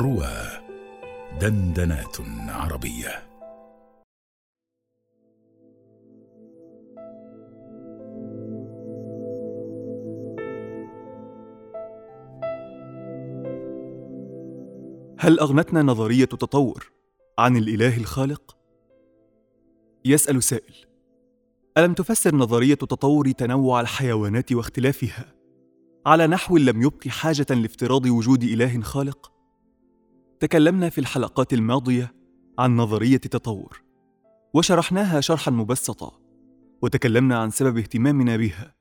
روى دندنات عربية. هل أغنتنا نظرية التطور عن الإله الخالق؟ يسأل سائل ألم تفسر نظرية التطور تنوع الحيوانات واختلافها على نحو لم يبق حاجة لافتراض وجود إله خالق؟ تكلمنا في الحلقات الماضية عن نظرية التطور وشرحناها شرحا مبسطا وتكلمنا عن سبب اهتمامنا بها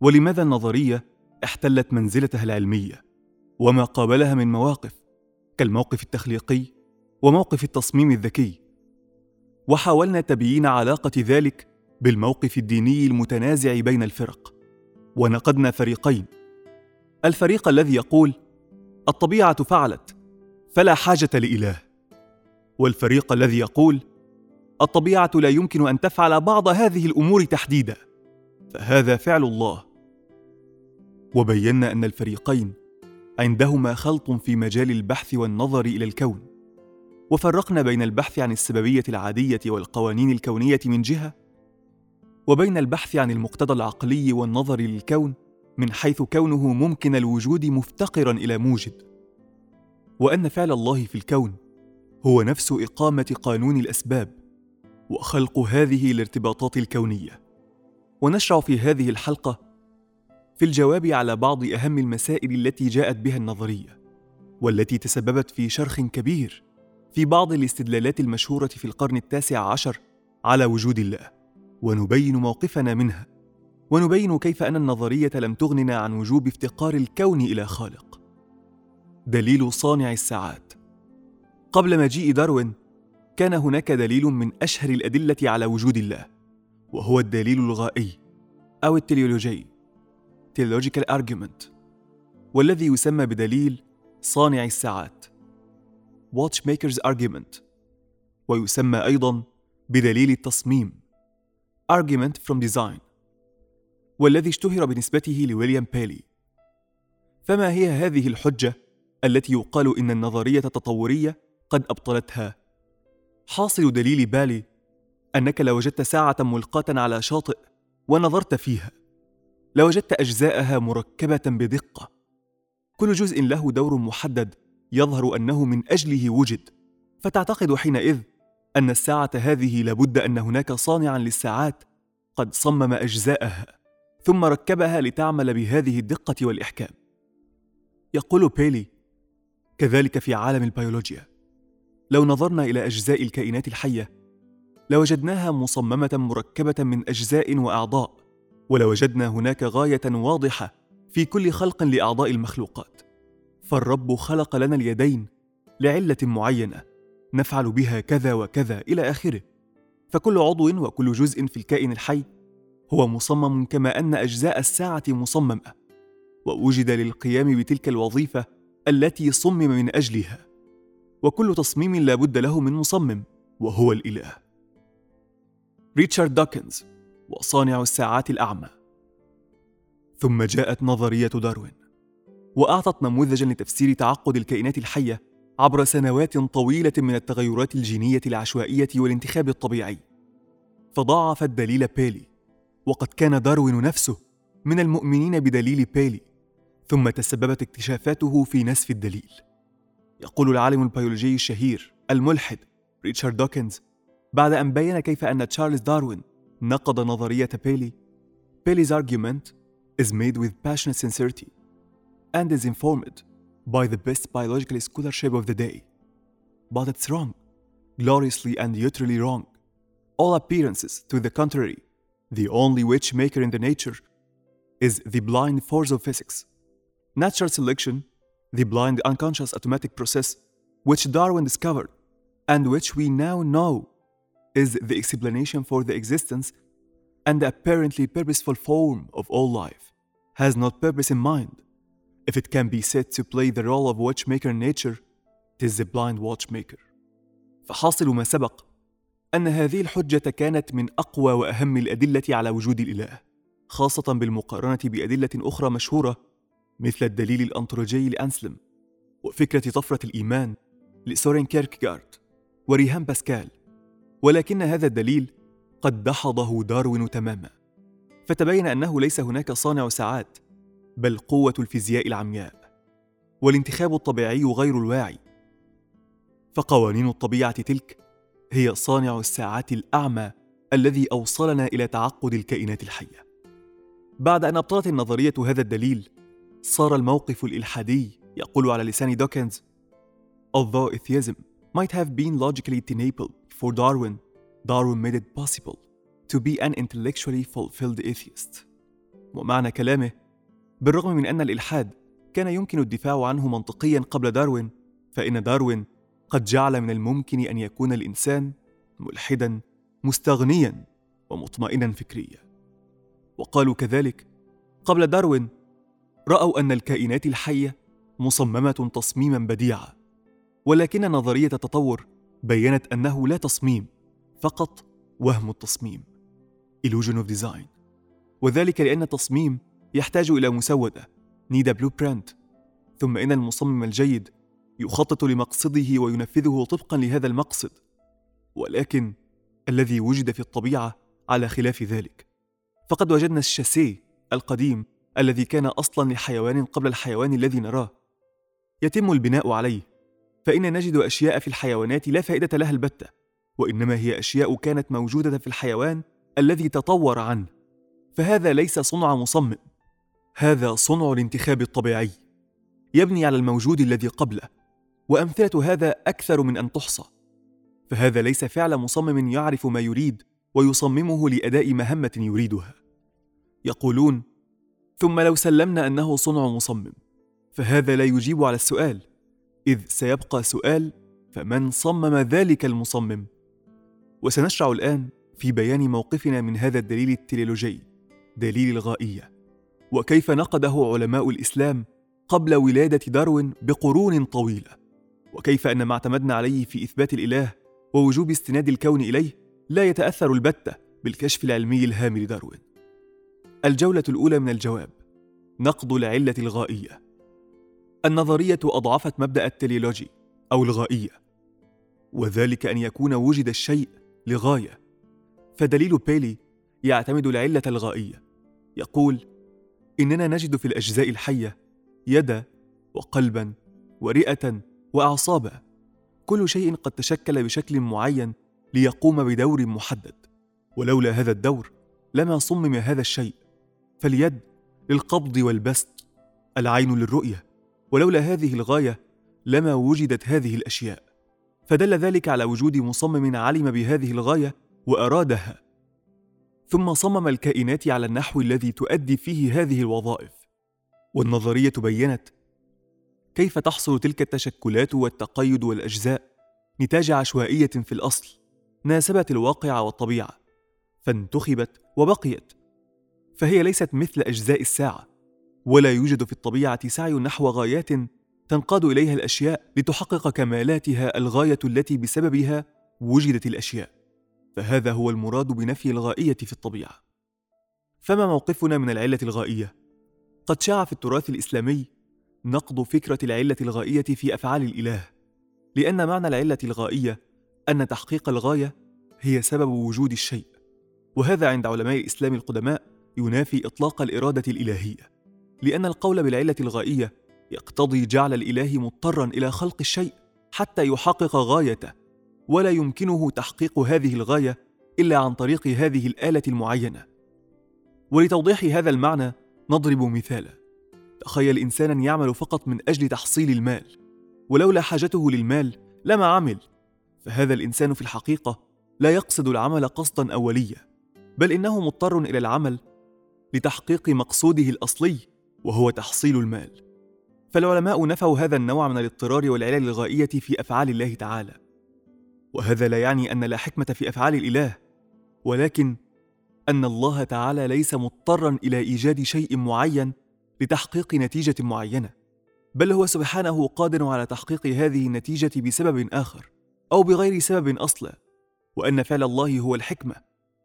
ولماذا النظرية احتلت منزلتها العلمية وما قابلها من مواقف كالموقف التخليقي وموقف التصميم الذكي. وحاولنا تبيين علاقة ذلك بالموقف الديني المتنازع بين الفرق ونقدنا فريقين. الفريق الذي يقول الطبيعة فعلت فلا حاجة لإله. والفريق الذي يقول الطبيعة لا يمكن أن تفعل بعض هذه الأمور تحديدا. فهذا فعل الله. وبينا أن الفريقين عندهما خلط في مجال البحث والنظر إلى الكون. وفرقنا بين البحث عن السببية العادية والقوانين الكونية من جهة وبين البحث عن المقتضى العقلي والنظر للكون من حيث كونه ممكن الوجود مفتقرا إلى موجد. وأن فعل الله في الكون هو نفس إقامة قانون الأسباب وخلق هذه الارتباطات الكونية. ونشرع في هذه الحلقة في الجواب على بعض أهم المسائل التي جاءت بها النظرية والتي تسببت في شرخ كبير في بعض الاستدلالات المشهورة في القرن التاسع عشر على وجود الله. ونبين موقفنا منها. ونبين كيف أن النظرية لم تغننا عن وجوب افتقار الكون إلى خالق. دليل صانع الساعات. قبل مجيء داروين كان هناك دليل من أشهر الأدلة على وجود الله وهو الدليل الغائي أو التليولوجي theological argument والذي يسمى بدليل صانع الساعات watchmaker's argument ويسمى أيضا بدليل التصميم argument from design والذي اشتهر بنسبته لويليام بيلي. فما هي هذه الحجة؟ التي يقال إن النظرية التطورية قد أبطلتها؟ حاصل دليل بالي أنك لو وجدت ساعة ملقاة على شاطئ ونظرت فيها لوجدت أجزاءها مركبة بدقة. كل جزء له دور محدد يظهر أنه من أجله وجد. فتعتقد حينئذ أن الساعة هذه لابد أن هناك صانعا للساعات قد صمم أجزاءها ثم ركبها لتعمل بهذه الدقة والإحكام. يقول بيلي كذلك في عالم البيولوجيا. لو نظرنا إلى أجزاء الكائنات الحية لوجدناها مصممة مركبة من أجزاء وأعضاء ولوجدنا هناك غاية واضحة في كل خلق لأعضاء المخلوقات. فالرب خلق لنا اليدين لعلة معينة نفعل بها كذا وكذا إلى آخره. فكل عضو وكل جزء في الكائن الحي هو مصمم كما أن أجزاء الساعة مصممة. ووجد للقيام بتلك الوظيفة التي صمم من أجلها وكل تصميم لا بد له من مصمم وهو الإله. ريتشارد دوكنز وصانع الساعات الأعمى. ثم جاءت نظرية داروين وأعطت نموذجا لتفسير تعقد الكائنات الحية عبر سنوات طويلة من التغيرات الجينية العشوائية والانتخاب الطبيعي. فضاعفت دليل بيلي وقد كان داروين نفسه من المؤمنين بدليل بيلي. ثم تسببت اكتشافاته في نسف الدليل يقول العالم البيولوجي الشهير الملحد ريتشارد دوكنز بعد أن بين كيف أن تشارلز داروين نقد نظرية بيلي Paley's argument is made with passionate sincerity and is informed by the best biological scholarship of the day. But it's wrong, gloriously and utterly wrong. All appearances to the contrary, the only witch maker in the nature is the blind force of physics. Natural selection, the blind unconscious automatic process which Darwin discovered and which we now know is the explanation for the existence and the apparently purposeful form of all life, has not purpose in mind. If it can be said to play the role of watchmaker in nature, it is the blind watchmaker. فحاصل ما سبق أن هذه الحجة كانت من أقوى وأهم الأدلة على وجود الإله، خاصة بالمقارنة بأدلة أخرى مشهورة مثل الدليل الأنطولوجي لأنسلم، وفكرة طفرة الإيمان لسورين كيركغارد وريهام باسكال. ولكن هذا الدليل قد دحضه داروين تماما. فتبين أنه ليس هناك صانع ساعات بل قوة الفيزياء العمياء والانتخاب الطبيعي غير الواعي. فقوانين الطبيعة تلك هي صانع الساعات الأعمى الذي أوصلنا إلى تعقد الكائنات الحية. بعد أن أبطلت النظرية هذا الدليل صار الموقف الإلحادي يقول على لسان دوكنز Although atheism might have been logically tenable for Darwin, Darwin made it possible to be an intellectually fulfilled atheist. ومعنى كلامه بالرغم من أن الإلحاد كان يمكن الدفاع عنه منطقيا قبل داروين فإن داروين قد جعل من الممكن أن يكون الإنسان ملحدا مستغنيا ومطمئنا فكريا وقالوا كذلك قبل داروين رأوا أن الكائنات الحية مصممة تصميما بديعا ولكن نظرية التطور بينت أنه لا تصميم فقط وهم التصميم illusion of design. وذلك لأن التصميم يحتاج إلى مسودة need a blueprint. ثم إن المصمم الجيد يخطط لمقصده وينفذه طبقا لهذا المقصد ولكن الذي وجد في الطبيعة على خلاف ذلك. فقد وجدنا الشاسيه القديم الذي كان أصلا لحيوان قبل الحيوان الذي نراه. يتم البناء عليه. فإن نجد أشياء في الحيوانات لا فائدة لها البتة وإنما هي أشياء كانت موجودة في الحيوان الذي تطور عنه. فهذا ليس صنع مصمم. هذا صنع الانتخاب الطبيعي. يبني على الموجود الذي قبله وأمثلة هذا أكثر من أن تحصى. فهذا ليس فعل مصمم يعرف ما يريد ويصممه لأداء مهمة يريدها. يقولون ثم لو سلمنا أنه صنع مصمم فهذا لا يجيب على السؤال. إذ سيبقى سؤال فمن صمم ذلك المصمم؟ وسنشرع الآن في بيان موقفنا من هذا الدليل التليلوجي دليل الغائية. وكيف نقده علماء الإسلام قبل ولادة داروين بقرون طويلة؟ وكيف أن ما اعتمدنا عليه في إثبات الإله ووجوب استناد الكون إليه لا يتأثر البتة بالكشف العلمي الهام لداروين؟ الجولة الأولى من الجواب نقد العلة الغائية. النظرية أضعفت مبدأ التليولوجي أو الغائية وذلك أن يكون وجد الشيء لغاية. فدليل بيلي يعتمد العلة الغائية يقول إننا نجد في الأجزاء الحية يدا وقلبا ورئة واعصابا كل شيء قد تشكل بشكل معين ليقوم بدور محدد ولولا هذا الدور لما صمم هذا الشيء فاليد للقبض والبسط العين للرؤية ولولا هذه الغاية لما وجدت هذه الأشياء. فدل ذلك على وجود مصمم علم بهذه الغاية وأرادها. ثم صمم الكائنات على النحو الذي تؤدي فيه هذه الوظائف. والنظرية بينت كيف تحصل تلك التشكلات والتقيد والأجزاء نتاج عشوائية في الأصل ناسبت الواقع والطبيعة. فانتخبت وبقيت. فهي ليست مثل أجزاء الساعة ولا يوجد في الطبيعة سعي نحو غايات تنقاد إليها الأشياء لتحقق كمالاتها الغاية التي بسببها وجدت الأشياء. فهذا هو المراد بنفي الغائية في الطبيعة. فما موقفنا من العلة الغائية؟ قد شاع في التراث الإسلامي نقد فكرة العلة الغائية في أفعال الإله لأن معنى العلة الغائية أن تحقيق الغاية هي سبب وجود الشيء وهذا عند علماء الإسلام القدماء ينافي إطلاق الإرادة الإلهية لأن القول بالعلة الغائية يقتضي جعل الإله مضطرا إلى خلق الشيء حتى يحقق غايته ولا يمكنه تحقيق هذه الغاية إلا عن طريق هذه الآلة المعينة. ولتوضيح هذا المعنى نضرب مثالا. تخيل انسانا يعمل فقط من أجل تحصيل المال ولولا حاجته للمال لما عمل. فهذا الإنسان في الحقيقة لا يقصد العمل قصدا اوليا بل إنه مضطر إلى العمل لتحقيق مقصوده الأصلي وهو تحصيل المال. فالعلماء نفوا هذا النوع من الاضطرار والعلل الغائية في أفعال الله تعالى. وهذا لا يعني أن لا حكمة في أفعال الإله ولكن أن الله تعالى ليس مضطرا إلى إيجاد شيء معين لتحقيق نتيجة معينة بل هو سبحانه قادر على تحقيق هذه النتيجة بسبب آخر أو بغير سبب أصلا. وأن فعل الله هو الحكمة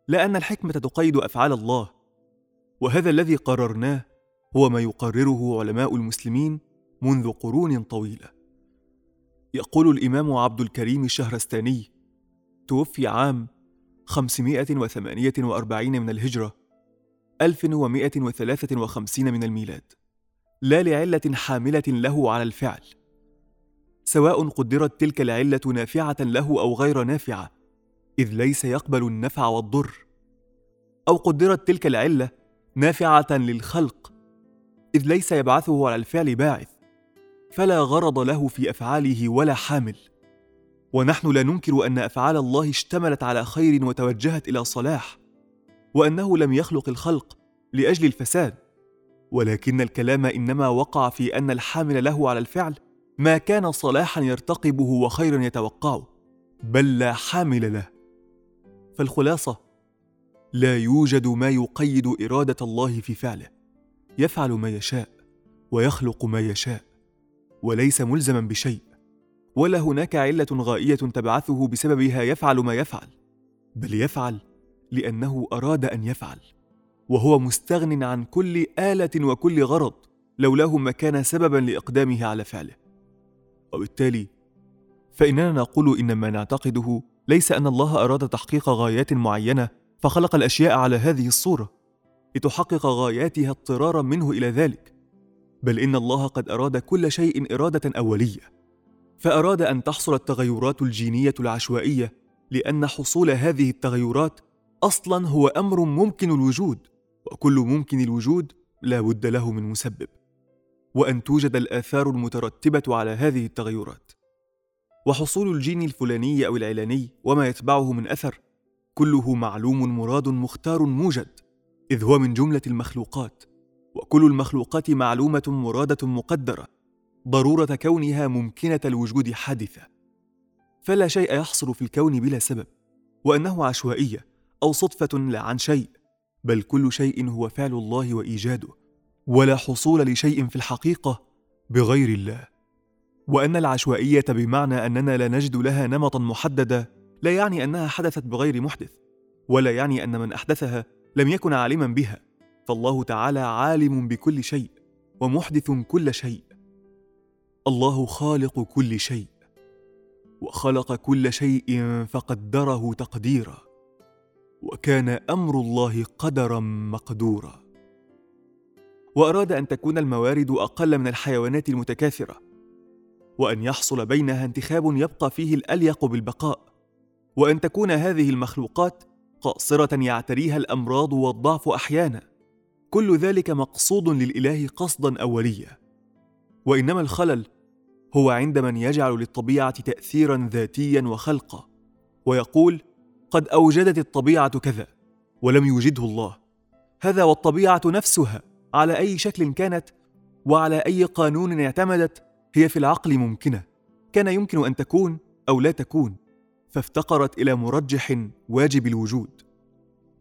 لا أن الحكمة تقيد أفعال الله. وهذا الذي قررناه هو ما يقرره علماء المسلمين منذ قرون طويلة. يقول الإمام عبد الكريم الشهرستاني توفي عام 548 من الهجرة 1153 من الميلاد. لا لعلة حاملة له على الفعل. سواء قدرت تلك العلة نافعة له أو غير نافعة إذ ليس يقبل النفع والضر. أو قدرت تلك العلة نافعة للخلق إذ ليس يبعثه على الفعل باعث فلا غرض له في أفعاله ولا حامل. ونحن لا ننكر أن أفعال الله اشتملت على خير وتوجهت إلى صلاح وأنه لم يخلق الخلق لأجل الفساد. ولكن الكلام إنما وقع في أن الحامل له على الفعل ما كان صلاحا يرتقبه وخيرا يتوقعه بل لا حامل له. فالخلاصة لا يوجد ما يقيد إرادة الله في فعله. يفعل ما يشاء ويخلق ما يشاء وليس ملزما بشيء. ولا هناك علة غائية تبعثه بسببها يفعل ما يفعل بل يفعل لأنه أراد أن يفعل. وهو مستغن عن كل آلة وكل غرض لولاه ما كان سببا لإقدامه على فعله. وبالتالي فإننا نقول ان ما نعتقده ليس أن الله أراد تحقيق غايات معينة فخلق الأشياء على هذه الصورة لتحقق غاياتها اضطرارا منه إلى ذلك. بل إن الله قد أراد كل شيء إرادة أولية فأراد أن تحصل التغيرات الجينية العشوائية لأن حصول هذه التغيرات أصلا هو أمر ممكن الوجود وكل ممكن الوجود لا بد له من مسبب. وأن توجد الآثار المترتبة على هذه التغيرات. وحصول الجين الفلاني أو العلاني وما يتبعه من أثر كله معلوم مراد مختار موجد إذ هو من جملة المخلوقات وكل المخلوقات معلومة مرادة مقدرة ضرورة كونها ممكنة الوجود حادثة. فلا شيء يحصل في الكون بلا سبب وأنه عشوائية أو صدفة لا عن شيء بل كل شيء هو فعل الله وإيجاده ولا حصول لشيء في الحقيقة بغير الله. وأن العشوائية بمعنى أننا لا نجد لها نمطا محددا لا يعني أنها حدثت بغير محدث ولا يعني أن من أحدثها لم يكن عالما بها. فالله تعالى عالم بكل شيء ومحدث كل شيء. الله خالق كل شيء وخلق كل شيء فقدره تقديرا وكان أمر الله قدرا مقدورا. وأراد أن تكون الموارد أقل من الحيوانات المتكاثرة وأن يحصل بينها انتخاب يبقى فيه الأليق بالبقاء. وأن تكون هذه المخلوقات قاصرة يعتريها الأمراض والضعف أحيانا. كل ذلك مقصود للإله قصدا اوليا. وإنما الخلل هو عند من يجعل للطبيعة تاثيرا ذاتيا وخلقا ويقول قد أوجدت الطبيعة كذا ولم يوجده الله. هذا والطبيعة نفسها على أي شكل كانت وعلى أي قانون اعتمدت هي في العقل ممكنة. كان يمكن أن تكون أو لا تكون. فافتقرت إلى مرجح واجب الوجود.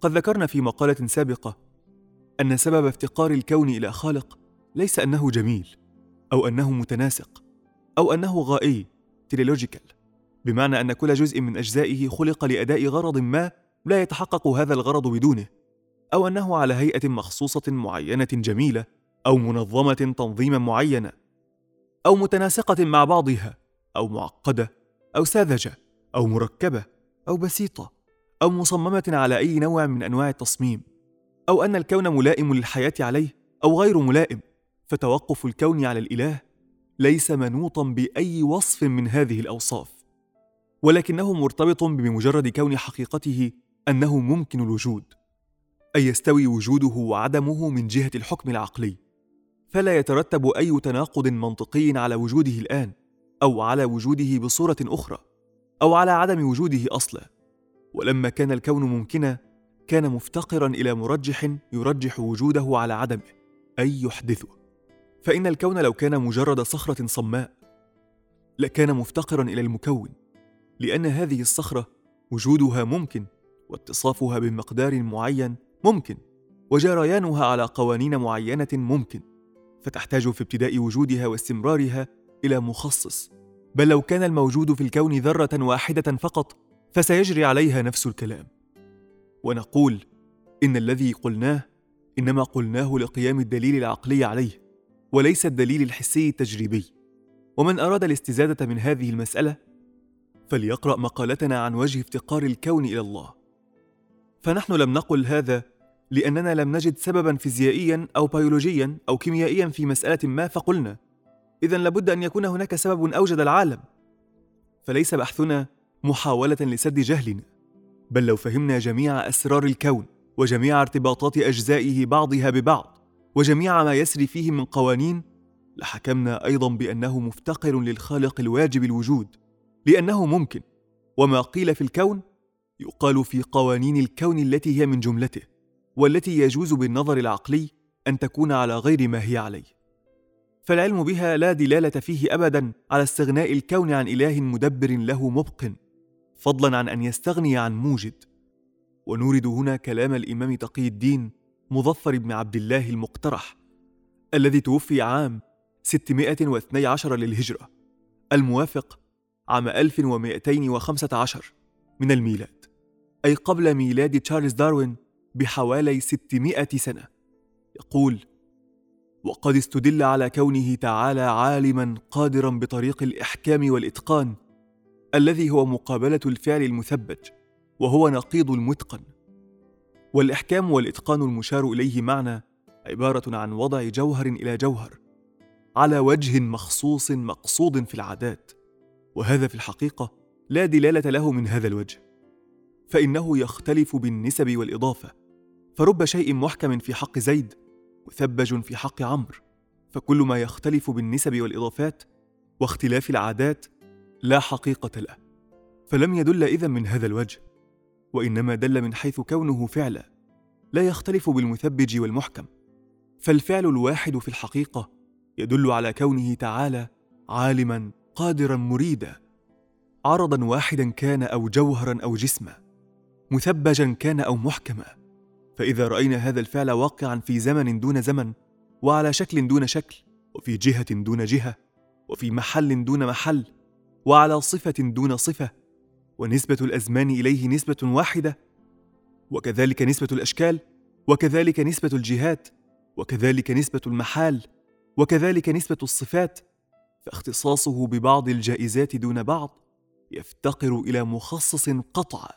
قد ذكرنا في مقالة سابقة أن سبب افتقار الكون إلى خالق ليس أنه جميل أو أنه متناسق أو أنه غائي تيليلوجيكال بمعنى أن كل جزء من أجزائه خلق لأداء غرض ما لا يتحقق هذا الغرض بدونه أو أنه على هيئة مخصوصة معينة جميلة أو منظمة تنظيما معينا أو متناسقة مع بعضها أو معقدة أو ساذجة. أو مركبة أو بسيطة أو مصممة على أي نوع من أنواع التصميم أو أن الكون ملائم للحياة عليه أو غير ملائم فتوقف الكون على الإله ليس منوطا بأي وصف من هذه الأوصاف ولكنه مرتبط بمجرد كون حقيقته أنه ممكن الوجود أي يستوي وجوده وعدمه من جهة الحكم العقلي فلا يترتب أي تناقض منطقي على وجوده الآن أو على وجوده بصورة أخرى. أو على عدم وجوده أصلا. ولما كان الكون ممكنا كان مفتقرا إلى مرجح يرجح وجوده على عدمه أي يحدثه. فإن الكون لو كان مجرد صخرة صماء لكان مفتقرا إلى المكون لأن هذه الصخرة وجودها ممكن واتصافها بمقدار معين ممكن وجريانها على قوانين معينة ممكن فتحتاج في ابتداء وجودها واستمرارها إلى مخصص. بل لو كان الموجود في الكون ذرة واحدة فقط فسيجري عليها نفس الكلام. ونقول إن الذي قلناه إنما قلناه لقيام الدليل العقلي عليه وليس الدليل الحسي التجريبي. ومن أراد الاستزادة من هذه المسألة فليقرأ مقالتنا عن وجه افتقار الكون إلى الله. فنحن لم نقل هذا لأننا لم نجد سببا فيزيائيا أو بيولوجيا أو كيميائيا في مسألة ما فقلنا. إذا لابد أن يكون هناك سبب أوجد العالم. فليس بحثنا محاولة لسد جهلنا بل لو فهمنا جميع أسرار الكون وجميع ارتباطات أجزائه بعضها ببعض وجميع ما يسري فيه من قوانين لحكمنا أيضا بأنه مفتقر للخالق الواجب الوجود لأنه ممكن وما قيل في الكون يقال في قوانين الكون التي هي من جملته والتي يجوز بالنظر العقلي أن تكون على غير ما هي عليه. فالعلم بها لا دلالة فيه ابدا على استغناء الكون عن إله مدبر له مبق فضلا عن أن يستغني عن موجد. ونورد هنا كلام الإمام تقي الدين مظفر بن عبد الله المقترح الذي توفي عام 612 للهجرة الموافق عام 1215 من الميلاد أي قبل ميلاد تشارلز داروين بحوالي 600 سنة. يقول وقد استدل على كونه تعالى عالما قادرا بطريق الإحكام والإتقان الذي هو مقابلة الفعل المثبج وهو نقيض المتقن. والإحكام والإتقان المشار إليه معنى عبارة عن وضع جوهر إلى جوهر على وجه مخصوص مقصود في العادات وهذا في الحقيقة لا دلالة له من هذا الوجه. فإنه يختلف بالنسب والإضافة فرب شيء محكم في حق زيد مثبج في حق عمرو فكل ما يختلف بالنسب والإضافات واختلاف العادات لا حقيقة له فلم يدل اذا من هذا الوجه وإنما دل من حيث كونه فعلا لا يختلف بالمثبج والمحكم فالفعل الواحد في الحقيقة يدل على كونه تعالى عالما قادرا مريدا عرضا واحدا كان أو جوهرا أو جسما مثبجا كان أو محكما. فإذا رأينا هذا الفعل واقعا في زمن دون زمن وعلى شكل دون شكل وفي جهة دون جهة وفي محل دون محل وعلى صفة دون صفة ونسبة الأزمان إليه نسبة واحدة وكذلك نسبة الأشكال وكذلك نسبة الجهات وكذلك نسبة المحال وكذلك نسبة الصفات فاختصاصه ببعض الجائزات دون بعض يفتقر إلى مخصص قطع.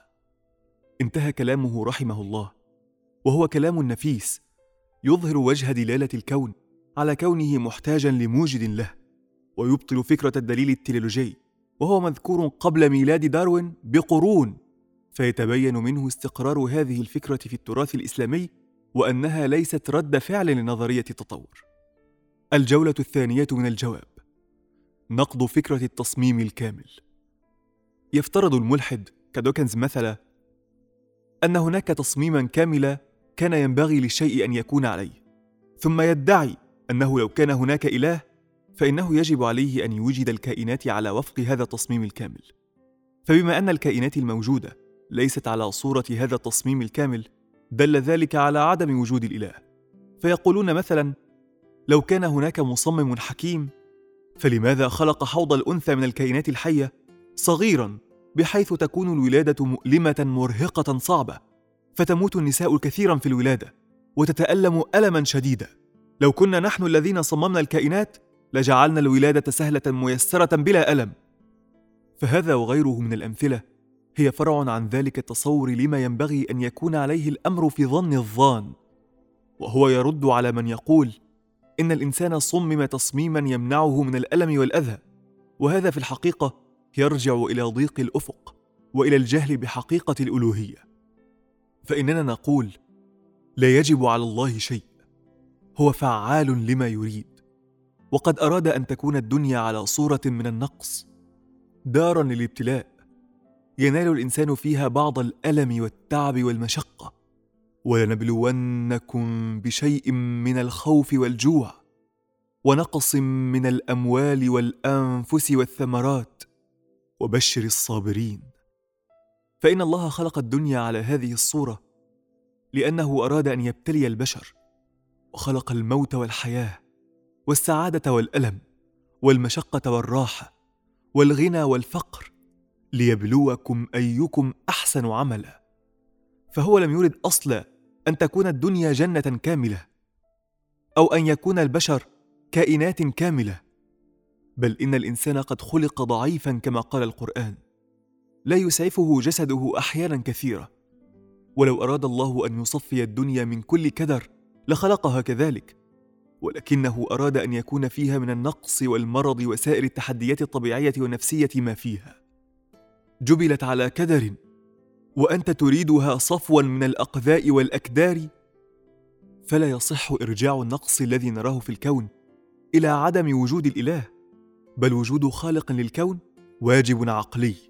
انتهى كلامه رحمه الله. وهو كلام نفيس يظهر وجه دلالة الكون على كونه محتاجا لموجد له ويبطل فكرة الدليل التلولوجي وهو مذكور قبل ميلاد داروين بقرون. فيتبين منه استقرار هذه الفكرة في التراث الإسلامي وأنها ليست رد فعل لنظرية التطور. الجولة الثانية من الجواب. نقد فكرة التصميم الكامل. يفترض الملحد كدوكنز مثلا أن هناك تصميما كاملا كان ينبغي للشيء أن يكون عليه. ثم يدعي أنه لو كان هناك إله فإنه يجب عليه أن يوجد الكائنات على وفق هذا التصميم الكامل. فبما أن الكائنات الموجودة ليست على صورة هذا التصميم الكامل دل ذلك على عدم وجود الإله. فيقولون مثلا لو كان هناك مصمم حكيم فلماذا خلق حوض الأنثى من الكائنات الحية صغيرا بحيث تكون الولادة مؤلمة مرهقة صعبة؟ فتموت النساء كثيرا في الولادة وتتألم الما شديدا. لو كنا نحن الذين صممنا الكائنات لجعلنا الولادة سهلة ميسرة بلا ألم. فهذا وغيره من الأمثلة هي فرع عن ذلك التصور لما ينبغي أن يكون عليه الأمر في ظن الظان. وهو يرد على من يقول إن الإنسان صمم تصميما يمنعه من الألم والأذى. وهذا في الحقيقة يرجع إلى ضيق الأفق وإلى الجهل بحقيقة الألوهية. فإننا نقول لا يجب على الله شيء هو فعال لما يريد. وقد أراد أن تكون الدنيا على صورة من النقص دارا للابتلاء. ينال الإنسان فيها بعض الألم والتعب والمشقة. ولنبلونكم بشيء من الخوف والجوع ونقص من الأموال والأنفس والثمرات. وبشر الصابرين. فإن الله خلق الدنيا على هذه الصورة لأنه أراد أن يبتلي البشر وخلق الموت والحياة والسعادة والألم والمشقة والراحة والغنى والفقر ليبلوكم أيكم أحسن عملا. فهو لم يرد أصلا أن تكون الدنيا جنة كاملة أو أن يكون البشر كائنات كاملة بل إن الإنسان قد خلق ضعيفا كما قال القرآن. لا يسعفه جسده أحيانا كثيرة. ولو أراد الله أن يصفي الدنيا من كل كدر لخلقها كذلك. ولكنه أراد أن يكون فيها من النقص والمرض وسائر التحديات الطبيعية والنفسيه ما فيها. جبلت على كدر وأنت تريدها صفوا من الأقذاء والأكدار فلا يصح إرجاع النقص الذي نراه في الكون إلى عدم وجود الإله بل وجود خالق للكون واجب عقلي.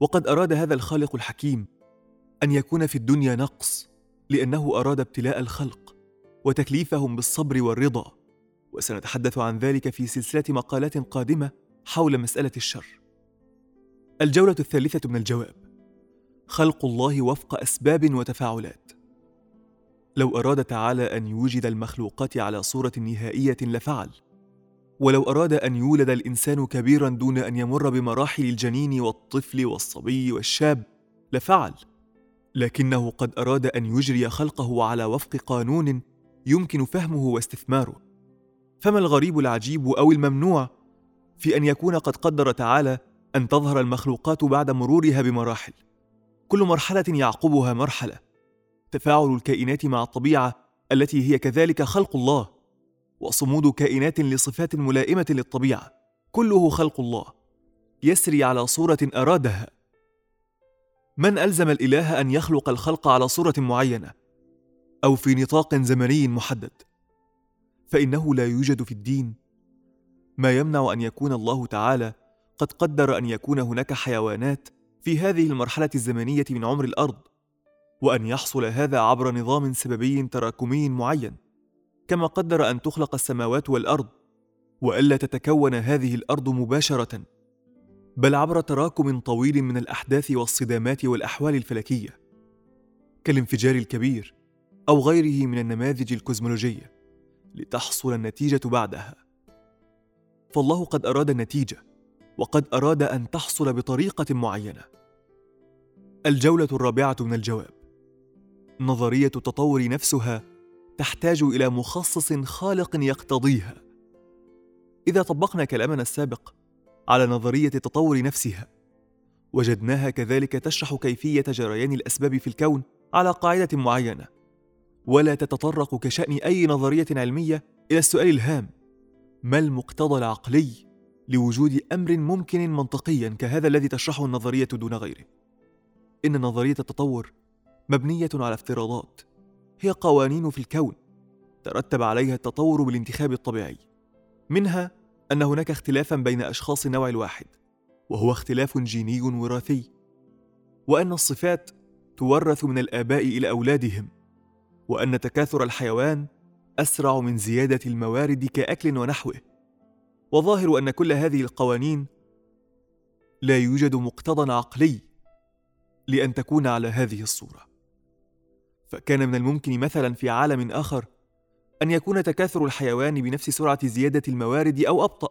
وقد أراد هذا الخالق الحكيم أن يكون في الدنيا نقص لأنه أراد ابتلاء الخلق وتكليفهم بالصبر والرضا. وسنتحدث عن ذلك في سلسلة مقالات قادمة حول مسألة الشر. الجولة الثالثة من الجواب خلق الله وفق أسباب وتفاعلات. لو أراد تعالى أن يوجد المخلوقات على صورة نهائية لفعل ولو أراد أن يولد الإنسان كبيرا دون أن يمر بمراحل الجنين والطفل والصبي والشاب لفعل. لكنه قد أراد أن يجري خلقه على وفق قانون يمكن فهمه واستثماره. فما الغريب العجيب أو الممنوع في أن يكون قد قدر تعالى أن تظهر المخلوقات بعد مرورها بمراحل؟ كل مرحلة يعقبها مرحلة. تفاعل الكائنات مع الطبيعة التي هي كذلك خلق الله. وصمود كائنات لصفات ملائمة للطبيعة كله خلق الله. يسري على صورة أرادها. من ألزم الإله أن يخلق الخلق على صورة معينة أو في نطاق زمني محدد؟ فإنه لا يوجد في الدين. ما يمنع أن يكون الله تعالى قد قدر أن يكون هناك حيوانات في هذه المرحلة الزمنية من عمر الأرض وأن يحصل هذا عبر نظام سببي تراكمي معين. كما قدر أن تخلق السماوات والأرض وألا تتكون هذه الأرض مباشرة بل عبر تراكم طويل من الأحداث والصدامات والأحوال الفلكية كالانفجار الكبير أو غيره من النماذج الكوزمولوجية لتحصل النتيجة بعدها. فالله قد أراد النتيجة وقد أراد أن تحصل بطريقة معينة. الجولة الرابعة من الجواب. نظرية التطور نفسها تحتاج إلى مخصص خالق يقتضيها. إذا طبقنا كلامنا السابق على نظرية التطور نفسها وجدناها كذلك تشرح كيفية جريان الأسباب في الكون على قاعدة معينة ولا تتطرق كشأن أي نظرية علمية إلى السؤال الهام ما المقتضى العقلي لوجود أمر ممكن منطقيا كهذا الذي تشرحه النظرية دون غيره؟ إن نظرية التطور مبنية على افتراضات هي قوانين في الكون ترتب عليها التطور بالانتخاب الطبيعي. منها أن هناك اختلافا بين أشخاص النوع الواحد وهو اختلاف جيني وراثي وأن الصفات تورث من الآباء إلى أولادهم وأن تكاثر الحيوان أسرع من زيادة الموارد كأكل ونحوه. وظاهر أن كل هذه القوانين لا يوجد مقتضى عقلي لأن تكون على هذه الصورة. فكان من الممكن مثلا في عالم آخر أن يكون تكاثر الحيوان بنفس سرعة زيادة الموارد أو أبطأ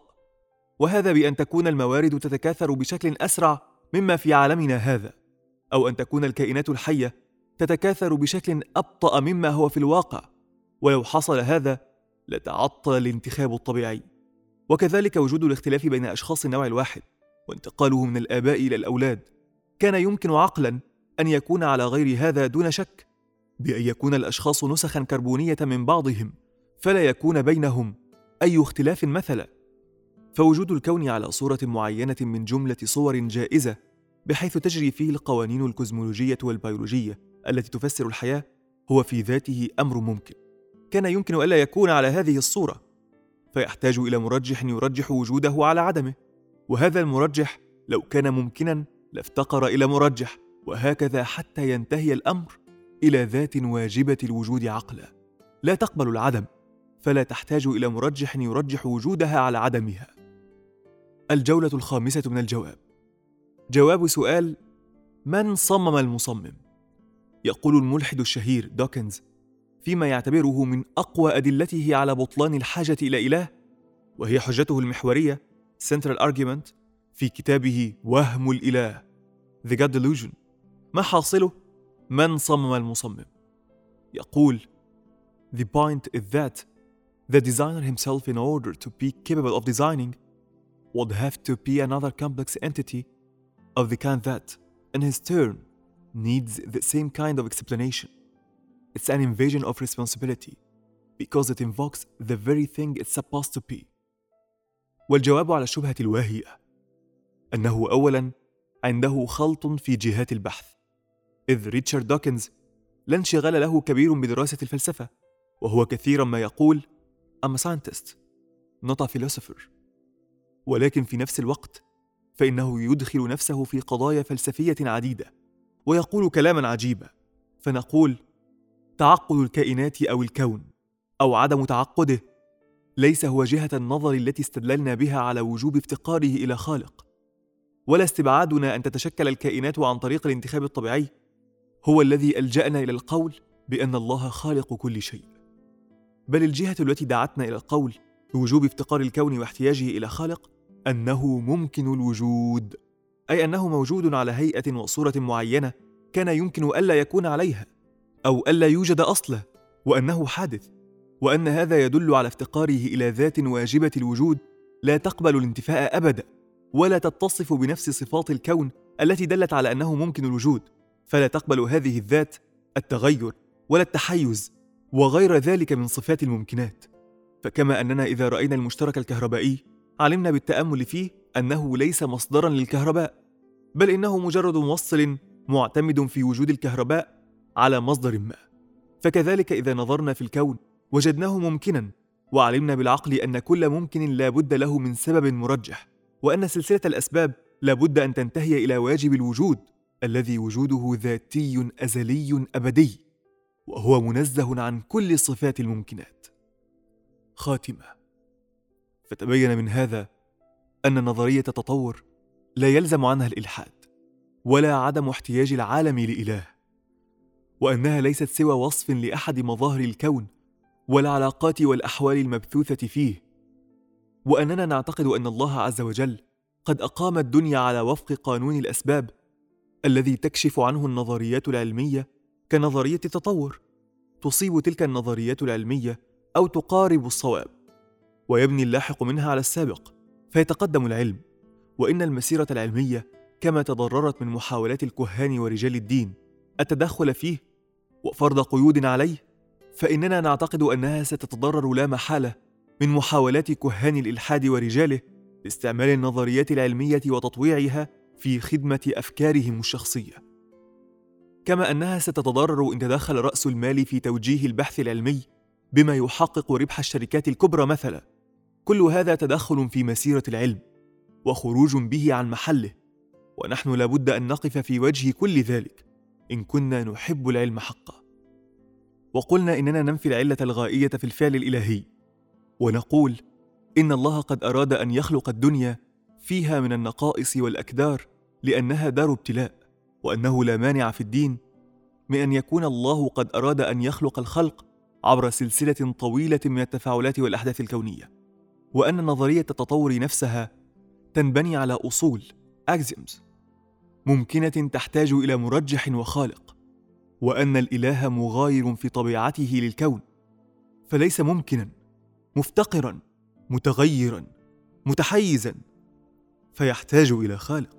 وهذا بأن تكون الموارد تتكاثر بشكل أسرع مما في عالمنا هذا أو أن تكون الكائنات الحية تتكاثر بشكل أبطأ مما هو في الواقع. ولو حصل هذا لتعطل الانتخاب الطبيعي. وكذلك وجود الاختلاف بين أشخاص النوع الواحد وانتقاله من الآباء إلى الأولاد كان يمكن عقلا أن يكون على غير هذا دون شك. بأن يكون الأشخاص نسخا كربونية من بعضهم فلا يكون بينهم أي اختلاف مثلا. فوجود الكون على صورة معينة من جملة صور جائزة بحيث تجري فيه القوانين الكوزمولوجية والبيولوجية التي تفسر الحياة هو في ذاته أمر ممكن. كان يمكن ألا يكون على هذه الصورة فيحتاج إلى مرجح يرجح وجوده على عدمه. وهذا المرجح لو كان ممكنا لافتقر إلى مرجح وهكذا حتى ينتهي الأمر. إلى ذات واجبة الوجود عقلا. لا تقبل العدم فلا تحتاج إلى مرجح يرجح وجودها على عدمها. الجولة الخامسة من الجواب. جواب سؤال من صمم المصمم؟ يقول الملحد الشهير دوكنز فيما يعتبره من أقوى أدلته على بطلان الحاجة إلى إله وهي حجته المحورية Central Argument في كتابه وهم الإله The God Delusion. ما حاصله؟ من صمم المصمم يقول The point is that the designer himself in order to be capable of designing would have to be another complex entity of the kind that, in his turn, needs the same kind of explanation. It's an invasion of responsibility because it invokes the very thing it's supposed to be. والجواب على الشبهة الواهية أنه أولاً عنده خلط في جهات البحث إذ ريتشارد دوكنز لا انشغال له كبير بدراسة الفلسفة وهو كثيرا ما يقول I'm a scientist not a philosopher. ولكن في نفس الوقت فإنه يدخل نفسه في قضايا فلسفية عديدة ويقول كلاما عجيبا فنقول تعقد الكائنات أو الكون أو عدم تعقده ليس هو جهة النظر التي استدللنا بها على وجوب افتقاره إلى خالق ولا استبعادنا أن تتشكل الكائنات عن طريق الانتخاب الطبيعي. هو الذي ألجأنا إلى القول بأن الله خالق كل شيء. بل الجهة التي دعتنا إلى القول بوجوب افتقار الكون واحتياجه إلى خالق أنه ممكن الوجود أي أنه موجود على هيئة وصورة معينة كان يمكن ألا يكون عليها أو ألا يوجد أصله وأنه حادث وأن هذا يدل على افتقاره إلى ذات واجبة الوجود لا تقبل الانتفاء أبدا ولا تتصف بنفس صفات الكون التي دلت على أنه ممكن الوجود. فلا تقبل هذه الذات التغير ولا التحيز وغير ذلك من صفات الممكنات. فكما أننا إذا رأينا المشترك الكهربائي علمنا بالتأمل فيه أنه ليس مصدرا للكهرباء بل إنه مجرد موصل معتمد في وجود الكهرباء على مصدر ما. فكذلك إذا نظرنا في الكون وجدناه ممكنا وعلمنا بالعقل أن كل ممكن لا بد له من سبب مرجح وأن سلسلة الأسباب لا بد أن تنتهي إلى واجب الوجود. الذي وجوده ذاتي أزلي أبدي وهو منزه عن كل صفات الممكنات. خاتمة. فتبين من هذا أن نظرية التطور لا يلزم عنها الإلحاد ولا عدم احتياج العالم لإله وأنها ليست سوى وصف لأحد مظاهر الكون والعلاقات والأحوال المبثوثة فيه. وأننا نعتقد أن الله عز وجل قد أقام الدنيا على وفق قانون الأسباب الذي تكشف عنه النظريات العلمية كنظرية التطور. تصيب تلك النظريات العلمية أو تقارب الصواب. ويبني اللاحق منها على السابق فيتقدم العلم. وإن المسيرة العلمية كما تضررت من محاولات الكهان ورجال الدين التدخل فيه وفرض قيود عليه فإننا نعتقد أنها ستتضرر لا محالة من محاولات كهان الإلحاد ورجاله لاستعمال النظريات العلمية وتطويعها في خدمة أفكارهم الشخصية. كما أنها ستتضرر إن تدخل رأس المال في توجيه البحث العلمي بما يحقق ربح الشركات الكبرى مثلا. كل هذا تدخل في مسيرة العلم وخروج به عن محله ونحن لابد أن نقف في وجه كل ذلك إن كنا نحب العلم حقا. وقلنا إننا ننفي العلة الغائية في الفعل الإلهي ونقول إن الله قد أراد أن يخلق الدنيا فيها من النقائص والأكدار لأنها دار ابتلاء وأنه لا مانع في الدين من أن يكون الله قد أراد أن يخلق الخلق عبر سلسلة طويلة من التفاعلات والأحداث الكونية. وأن نظرية التطور نفسها تنبني على أصول axioms ممكنة تحتاج إلى مرجح وخالق وأن الإله مغاير في طبيعته للكون فليس ممكنا مفتقرا متغيرا متحيزا. فيحتاج إلى خالق.